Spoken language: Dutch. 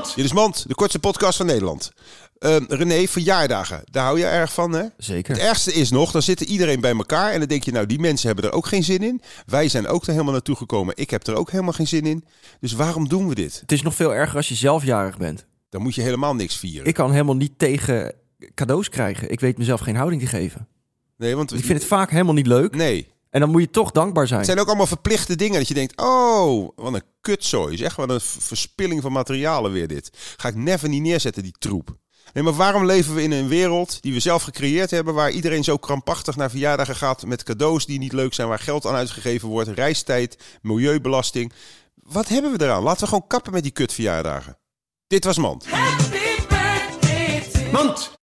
Dit is Mand, de kortste podcast van Nederland. Uh, René, verjaardagen, daar hou je erg van, hè? Zeker. Het ergste is nog, dan zitten iedereen bij elkaar en dan denk je, nou, die mensen hebben er ook geen zin in. Wij zijn ook er helemaal naartoe gekomen. Ik heb er ook helemaal geen zin in. Dus waarom doen we dit? Het is nog veel erger als je zelfjarig bent. Dan moet je helemaal niks vieren. Ik kan helemaal niet tegen cadeaus krijgen. Ik weet mezelf geen houding te geven. Nee, want Ik vind het vaak helemaal niet leuk. Nee. En dan moet je toch dankbaar zijn. Het zijn ook allemaal verplichte dingen dat je denkt, oh, wat een kutzooi. Zeg, wat een verspilling van materialen weer dit. Ga ik never niet neerzetten, die troep. Nee, maar waarom leven we in een wereld die we zelf gecreëerd hebben, waar iedereen zo krampachtig naar verjaardagen gaat met cadeaus die niet leuk zijn, waar geld aan uitgegeven wordt, reistijd, milieubelasting. Wat hebben we eraan? Laten we gewoon kappen met die kutverjaardagen. Dit was Mand. Mand.